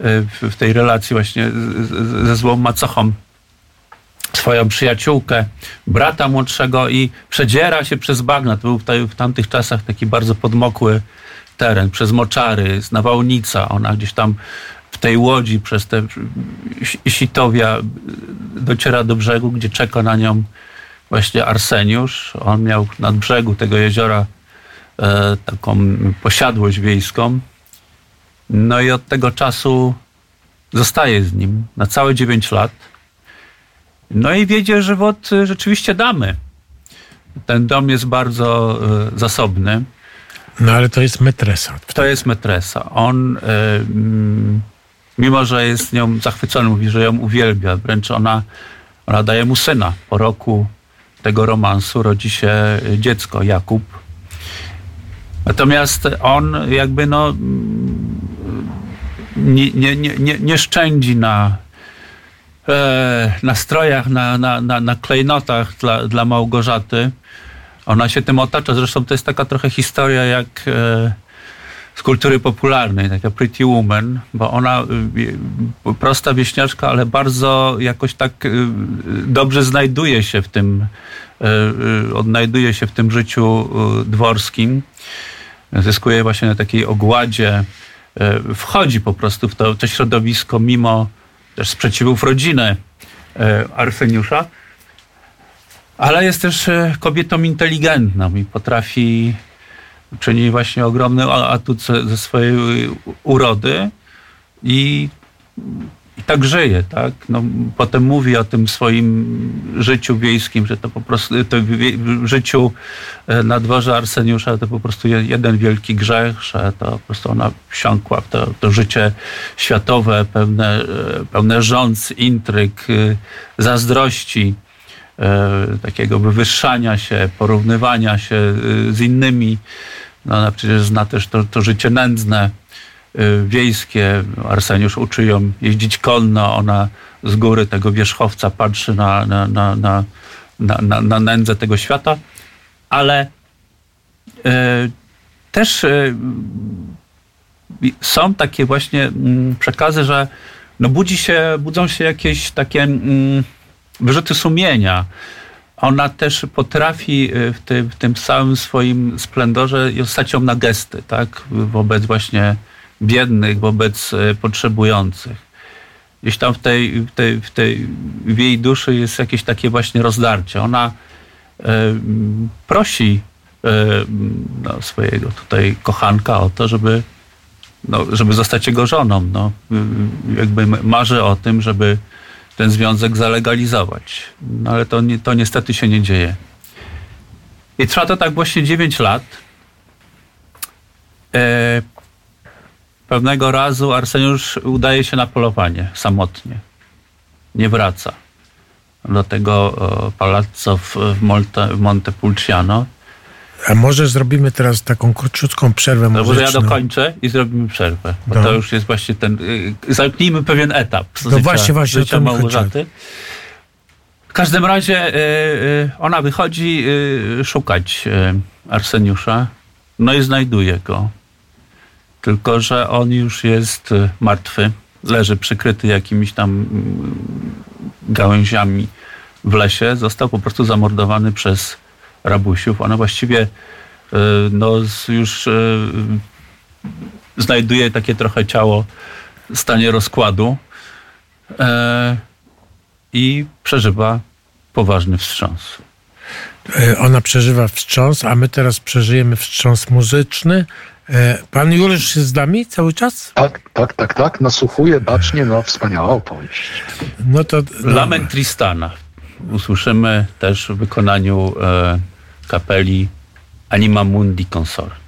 y, w tej relacji właśnie ze złą macochą swoją przyjaciółkę, brata młodszego i przedziera się przez bagna. To był w, tamtych czasach taki bardzo podmokły teren, przez moczary, nawałnica. Ona gdzieś tam tej łodzi przez te sitowia dociera do brzegu, gdzie czeka na nią właśnie Arseniusz. On miał nad brzegu tego jeziora e, taką posiadłość wiejską. No i od tego czasu zostaje z nim na całe 9 lat no i wiedzie żywot rzeczywiście damy. Ten dom jest bardzo y, zasobny. No ale to jest metresa. To jest metresa. On, y, mm, mimo że jest nią zachwycony, mówi, że ją uwielbia, wręcz ona, ona daje mu syna. Po roku tego romansu rodzi się dziecko, Jakub. Natomiast on jakby no mm, nie, nie, nie, nie szczędzi na e, nastrojach, na, na, na, na klejnotach dla, dla Małgorzaty. Ona się tym otacza. Zresztą to jest taka trochę historia jak e, z kultury popularnej, taka Pretty Woman, bo ona e, prosta wieśniaczka, ale bardzo jakoś tak e, dobrze znajduje się w tym, e, odnajduje się w tym życiu dworskim. zyskuje właśnie na takiej ogładzie, wchodzi po prostu w to, to środowisko mimo też sprzeciwów rodziny Arseniusza, ale jest też kobietą inteligentną i potrafi czynić właśnie ogromny atut ze swojej urody i i tak żyje, tak? No, potem mówi o tym swoim życiu wiejskim, że to po prostu, to w życiu e, na dworze Arseniusza to po prostu jeden wielki grzech, że to po prostu ona wsiąkła w to, to życie światowe, pełne, e, pełne rządz, intryg, e, zazdrości, takiego wywyższania się, porównywania się z innymi. No, ona przecież zna też to, to życie nędzne, Y, wiejskie. Arseniusz uczy ją jeździć konno, ona z góry tego wierzchowca patrzy na, na, na, na, na, na nędzę tego świata, ale y, też y, są takie właśnie mm, przekazy, że no budzi się, budzą się jakieś takie mm, wyrzuty sumienia. Ona też potrafi w tym, w tym całym swoim splendorze stać ją na gesty, tak? Wobec właśnie biednych, wobec e, potrzebujących. Gdzieś tam w tej, w tej, w tej w jej duszy jest jakieś takie właśnie rozdarcie. Ona e, prosi e, no, swojego tutaj kochanka o to, żeby, no, żeby zostać jego żoną. No, jakby marzy o tym, żeby ten związek zalegalizować. No, ale to, to niestety się nie dzieje. I trwa to tak właśnie 9 lat. E, Pewnego razu Arseniusz udaje się na polowanie samotnie. Nie wraca do tego palazzo w, Monte, w Montepulciano. A może zrobimy teraz taką króciutką przerwę no, Może ja dokończę i zrobimy przerwę. Bo no. to już jest właśnie ten... Y, zamknijmy pewien etap no życia, właśnie, właśnie, życia Małgorzaty. W każdym razie y, y, ona wychodzi szukać Arseniusza. No i znajduje go tylko że on już jest y, martwy, leży przykryty jakimiś tam mm, gałęziami w lesie, został po prostu zamordowany przez rabusiów. Ona właściwie y, no, już y, znajduje takie trochę ciało w stanie rozkładu e, i przeżywa poważny wstrząs. E, ona przeżywa wstrząs, a my teraz przeżyjemy wstrząs muzyczny. E, pan Juliusz jest z nami cały czas? Tak, tak, tak, tak. Nasłuchuję bacznie, no wspaniała opowieść. No to... No. Lament Tristana. Usłyszymy też w wykonaniu e, kapeli Anima Mundi Consort.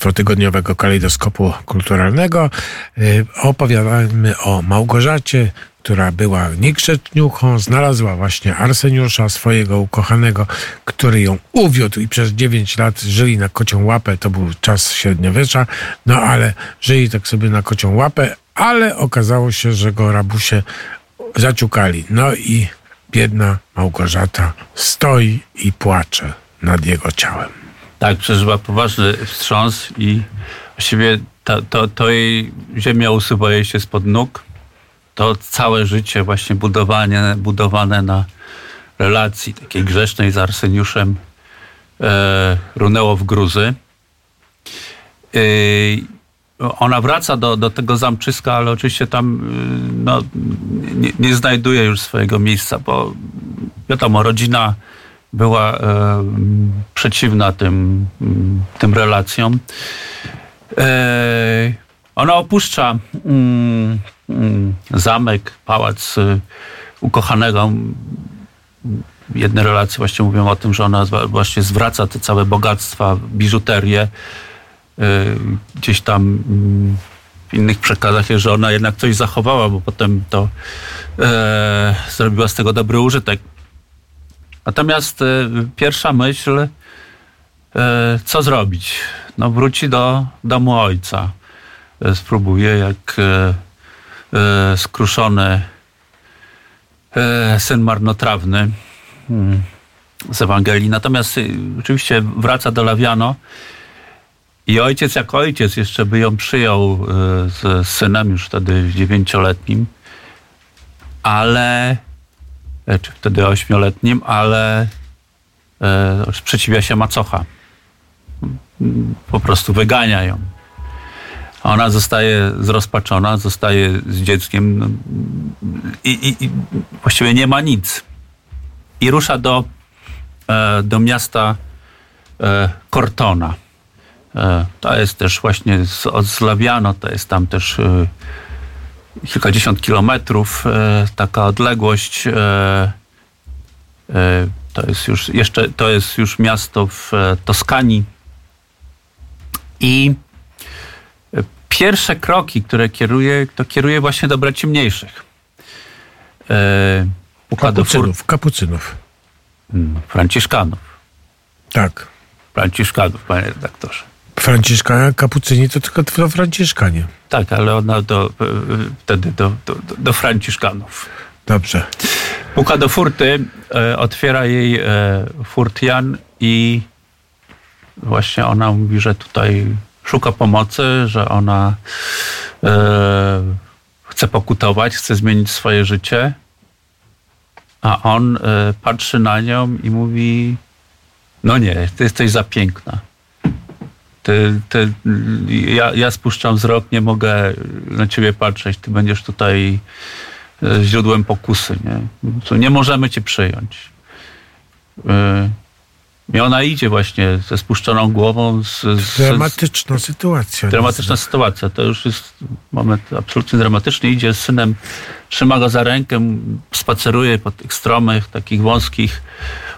Państwo tygodniowego kalejdoskopu kulturalnego. Y, opowiadamy o Małgorzacie, która była niegrzeczniuchą, znalazła właśnie Arseniusza, swojego ukochanego, który ją uwiódł i przez 9 lat żyli na kocią łapę. To był czas średniowiecza, no ale żyli tak sobie na kocią łapę, ale okazało się, że go rabusie zaciukali. No i biedna Małgorzata stoi i płacze nad jego ciałem. Tak, przeżyła poważny wstrząs i właściwie to, to, to jej ziemia usuwa jej się spod nóg. To całe życie właśnie budowanie, budowane na relacji takiej grzesznej z Arseniuszem e, runęło w gruzy. E, ona wraca do, do tego zamczyska, ale oczywiście tam y, no, nie, nie znajduje już swojego miejsca, bo wiadomo, rodzina była e, przeciwna tym, tym relacjom. E, ona opuszcza mm, mm, zamek, pałac y, ukochanego. Jedne relacje właśnie mówią o tym, że ona właśnie zwraca te całe bogactwa, biżuterię. E, gdzieś tam mm, w innych przekazach jest, że ona jednak coś zachowała, bo potem to e, zrobiła z tego dobry użytek. Natomiast e, pierwsza myśl, e, co zrobić? No wróci do domu ojca. E, spróbuje jak skruszony syn marnotrawny hmm, z Ewangelii. Natomiast oczywiście wraca do Lawiano i ojciec jak ojciec jeszcze by ją przyjął z synem już wtedy dziewięcioletnim, ale czy wtedy ośmioletnim, ale e, sprzeciwia się macocha. Po prostu wygania ją. Ona zostaje zrozpaczona, zostaje z dzieckiem no, i, i, i właściwie nie ma nic. I rusza do, e, do miasta Cortona. To jest też właśnie z, od Slawiano, to jest tam też kilkadziesiąt kilometrów, e, taka odległość. E, e, to jest już jeszcze, to jest już miasto w Toskanii. I pierwsze kroki, które kieruje, to kieruje właśnie do braci mniejszych. Kapucynów, kapucynów. Hmm, Franciszkanów. Tak. Franciszkanów, panie redaktorze. Franciszka, kapucyni to tylko to Franciszkanie. Tak, ale ona do, wtedy do, do, do Franciszkanów. Dobrze. Puka do furty, e, otwiera jej e, furtian i właśnie ona mówi, że tutaj szuka pomocy, że ona e, chce pokutować, chce zmienić swoje życie. A on e, patrzy na nią i mówi: No nie, ty jesteś za piękna ty, ty, ja, ja spuszczam wzrok, nie mogę na ciebie patrzeć, ty będziesz tutaj e, źródłem pokusy. Nie, nie możemy cię przyjąć. E, I ona idzie właśnie ze spuszczoną głową. Z, z, dramatyczna sytuacja. Dramatyczna sytuacja. To już jest moment absolutnie dramatyczny. Idzie z synem, trzyma go za rękę, spaceruje po tych stromych, takich wąskich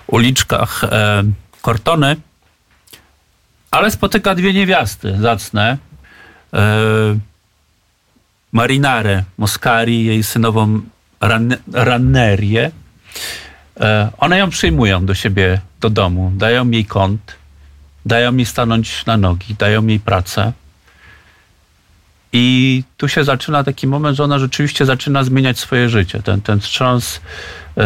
uliczkach e, Kortony ale spotyka dwie niewiasty zacne. E, Marinarę Moskari, jej synową ran, Rannerię. E, one ją przyjmują do siebie, do domu, dają jej kąt, dają jej stanąć na nogi, dają jej pracę. I tu się zaczyna taki moment, że ona rzeczywiście zaczyna zmieniać swoje życie. Ten, ten wstrząs e,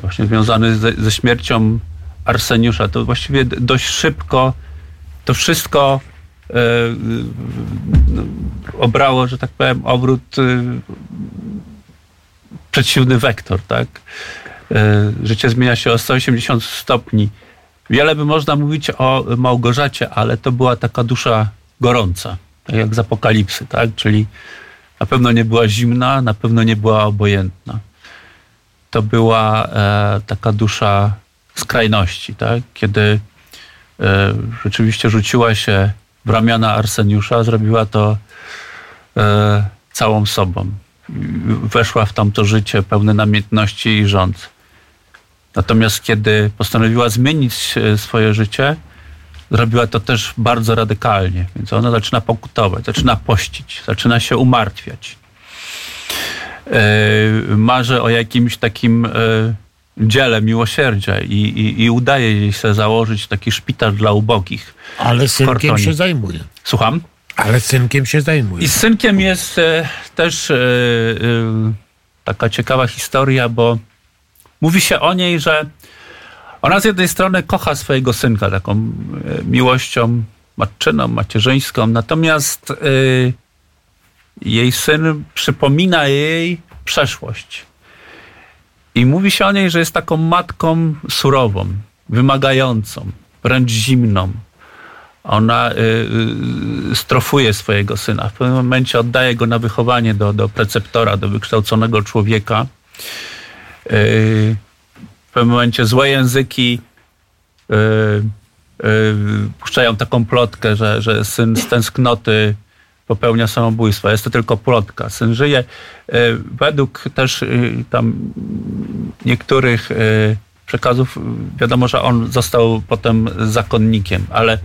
właśnie związany ze, ze śmiercią Arseniusza, to właściwie dość szybko to wszystko e, no, obrało, że tak powiem, obrót e, przeciwny wektor, tak? E, życie zmienia się o 180 stopni. Wiele by można mówić o Małgorzacie, ale to była taka dusza gorąca, tak jak z apokalipsy, tak? Czyli na pewno nie była zimna, na pewno nie była obojętna. To była taka dusza skrajności, tak? Kiedy rzeczywiście rzuciła się w ramiona Arseniusza, zrobiła to e, całą sobą. Weszła w tamto życie pełne namiętności i rząd. Natomiast kiedy postanowiła zmienić e, swoje życie, zrobiła to też bardzo radykalnie. Więc ona zaczyna pokutować, zaczyna pościć, zaczyna się umartwiać. Marzy o jakimś takim dziele miłosierdzia i, i, i udaje jej się założyć taki szpital dla ubogich. Ale synkiem się zajmuje. Słucham? Ale synkiem się zajmuje. I z synkiem jest e, też e, e, taka ciekawa historia, bo mówi się o niej, że ona z jednej strony kocha swojego synka taką e, miłością matczyną, macierzyńską, natomiast e, jej syn przypomina jej przeszłość. I mówi się o niej, że jest taką matką surową, wymagającą, wręcz zimną. Ona y, y, strofuje swojego syna. W pewnym momencie oddaje go na wychowanie do, do preceptora, do wykształconego człowieka. Y, w pewnym momencie złe języki y, y, puszczają taką plotkę, że, że syn z tęsknoty popełnia samobójstwo. Jest to tylko plotka. Syn żyje. Y, Według też y, tam niektórych y, przekazów wiadomo, że on został potem zakonnikiem, ale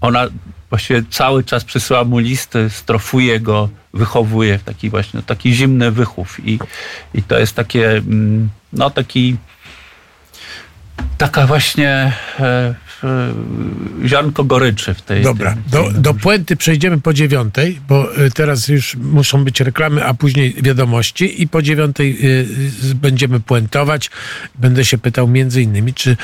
ona właściwie cały czas przysyła mu listy, strofuje go, wychowuje w taki właśnie taki zimny wychów i, i to jest takie mm, no taki taka właśnie e, e, ziarnko goryczy w tej Dobra, tej, do, do puenty przejdziemy po dziewiątej, bo y, teraz już muszą być reklamy, a później wiadomości i po dziewiątej y, będziemy puentować. Będę się pytał między innymi, czy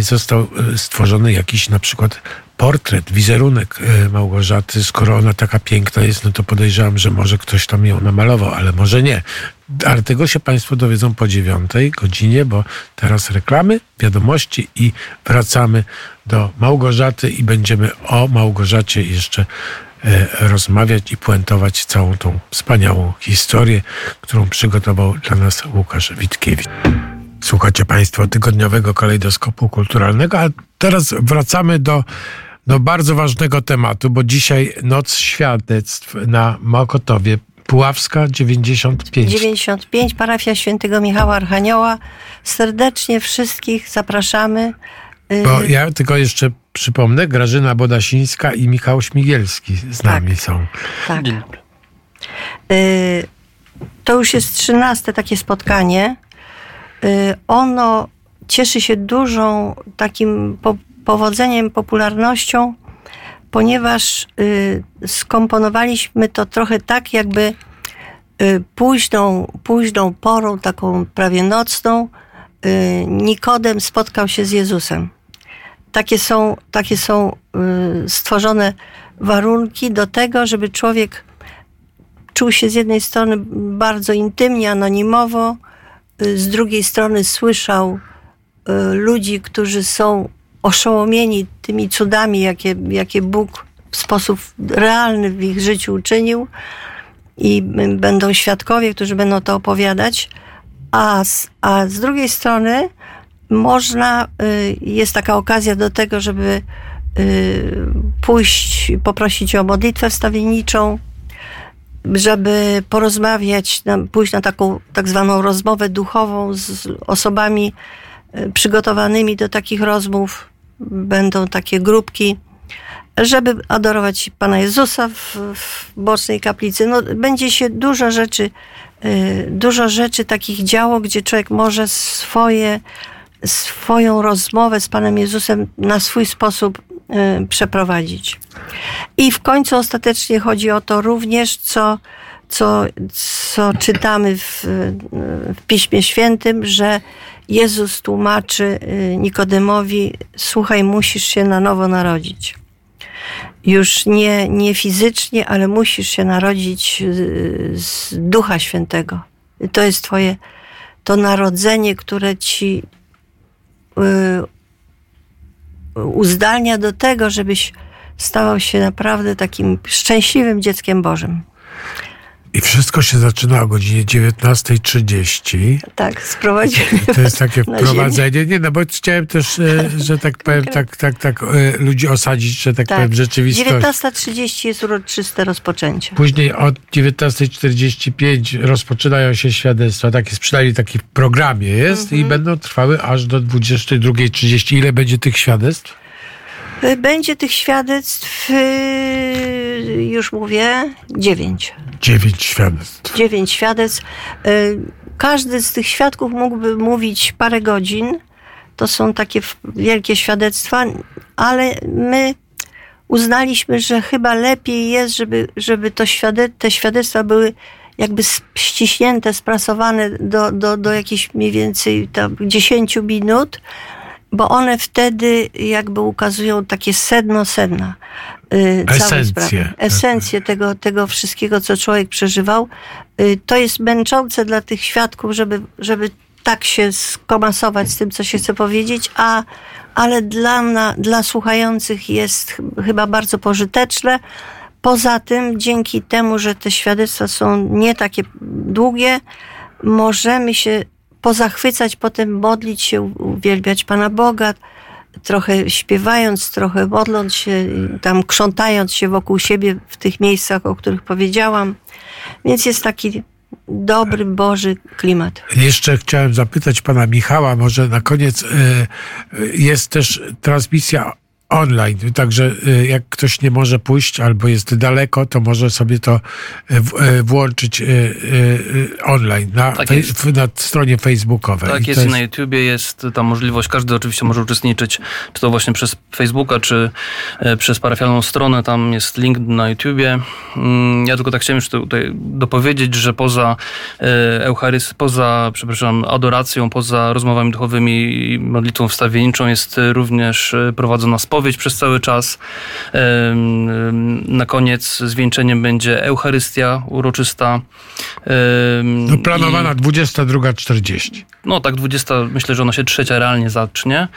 został stworzony jakiś na przykład portret, wizerunek y, Małgorzaty. Skoro ona taka piękna jest, no to podejrzewam, że może ktoś tam ją namalował, ale może nie. Ale tego się Państwo dowiedzą po dziewiątej godzinie, bo teraz reklamy, wiadomości i wracamy do Małgorzaty i będziemy o Małgorzacie jeszcze e, rozmawiać i puentować całą tą wspaniałą historię, którą przygotował dla nas Łukasz Witkiewicz. Słuchacie Państwo tygodniowego kalejdoskopu kulturalnego, a teraz wracamy do, do bardzo ważnego tematu, bo dzisiaj Noc Świadectw na Mokotowie. Puławska 95. 95, parafia świętego Michała Archanioła. Serdecznie wszystkich zapraszamy. Y, Bo ja tylko jeszcze przypomnę, Grażyna Bodasińska i Michał Śmigielski z nami są. Tak. Y, To już jest trzynaste takie spotkanie. Y, Ono cieszy się dużą takim po, powodzeniem, popularnością, ponieważ y, skomponowaliśmy to trochę tak, jakby y, późną, późną porą, taką prawie nocną, y, Nikodem spotkał się z Jezusem. Takie są, takie są stworzone warunki do tego, żeby człowiek czuł się z jednej strony bardzo intymnie, anonimowo, z drugiej strony słyszał ludzi, którzy są oszołomieni tymi cudami, jakie, jakie Bóg w sposób realny w ich życiu uczynił i będą świadkowie, którzy będą to opowiadać, a z, a z drugiej strony można, y, jest taka okazja do tego, żeby y, pójść, poprosić o modlitwę wstawienniczą, żeby porozmawiać, pójść na taką tak zwaną rozmowę duchową z osobami przygotowanymi do takich rozmów. Będą takie grupki, żeby adorować Pana Jezusa w, w bocznej kaplicy. No, będzie się dużo rzeczy, y, dużo rzeczy takich działo, gdzie człowiek może swoje, swoją rozmowę z Panem Jezusem na swój sposób y, przeprowadzić. I w końcu ostatecznie chodzi o to również, co, co, co czytamy w, w Piśmie Świętym, że Jezus tłumaczy y, Nikodemowi: Słuchaj, musisz się na nowo narodzić. Już nie, nie fizycznie, ale musisz się narodzić y, z Ducha Świętego. To jest Twoje to narodzenie, które ci y, uzdalnia do tego, żebyś stawał się naprawdę takim szczęśliwym dzieckiem Bożym. I wszystko się zaczyna o godzinie 19.30. Tak, sprowadziłem. To jest takie [laughs] wprowadzenie. Nie, no bo chciałem też, e, że tak [laughs] powiem, tak, tak, tak e, ludzi osadzić, że tak, Tak. powiem, rzeczywistość. 19.30 jest uroczyste rozpoczęcie. Później od 19.45 rozpoczynają się świadectwa, takie przynajmniej taki w programie jest Mhm. i będą trwały aż do 22.30. Ile będzie tych świadectw? Y, Będzie tych świadectw, y, już mówię, dziewięć. Dziewięć świadectw. Dziewięć świadectw. Y, Każdy z tych świadków mógłby mówić parę godzin. To są takie wielkie świadectwa, ale my uznaliśmy, że chyba lepiej jest, żeby, żeby to świade- te świadectwa były jakby ściśnięte, sprasowane do, do, do jakichś mniej więcej tam 10 minut, bo one wtedy jakby ukazują takie sedno sedna. y, całej Esencję. Esencję tego, tego wszystkiego, co człowiek przeżywał. Y, To jest męczące dla tych świadków, żeby, żeby tak się skomasować z tym, co się chce powiedzieć, a, ale dla, na, dla słuchających jest ch- chyba bardzo pożyteczne. Poza tym, dzięki temu, że te świadectwa są nie takie długie, możemy się pozachwycać, potem modlić się, uwielbiać Pana Boga, trochę śpiewając, trochę modląc się, tam krzątając się wokół siebie w tych miejscach, o których powiedziałam. Więc jest taki dobry, Boży klimat. Jeszcze chciałem zapytać pana Michała, może na koniec e, e, jest też transmisja online, także e, jak ktoś nie może pójść albo jest daleko, to może sobie to w- e, włączyć online na, Tak fej- na stronie facebookowej. Tak I jest i na YouTubie jest ta możliwość, każdy oczywiście może uczestniczyć, czy to właśnie przez Facebooka, czy przez parafialną stronę, tam jest link na YouTubie. Mm, Ja tylko tak chciałem już tutaj dopowiedzieć, że poza e, Eucharys, poza, przepraszam, adoracją, poza rozmowami duchowymi i modlitwą wstawienniczą jest również prowadzona spowiedź przez cały czas. Na koniec zwieńczeniem będzie Eucharystia uroczysta. No, i- planowana 22.40. no tak, 20, myślę, że ona się trzecia realnie zacznie.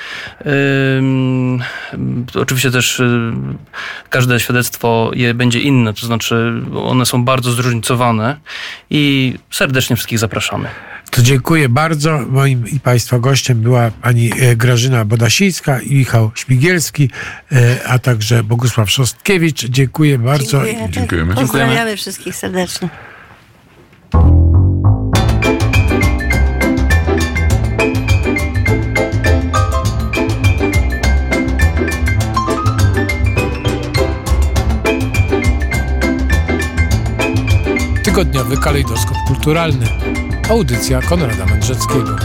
Oczywiście też y, każde świadectwo je będzie inne, to znaczy one są bardzo zróżnicowane i serdecznie wszystkich zapraszamy. To dziękuję bardzo. Moim i Państwa gościem była pani e, Grażyna Bodasińska i Michał Śmigielski, e, a także Bogusław Szostkiewicz. Dziękuję bardzo. Dziękuję. Dziękujemy. Pozdrawiamy wszystkich serdecznie. Tygodniowy kalejdoskop kulturalny. Audycja Konrada Mędrzeckiego.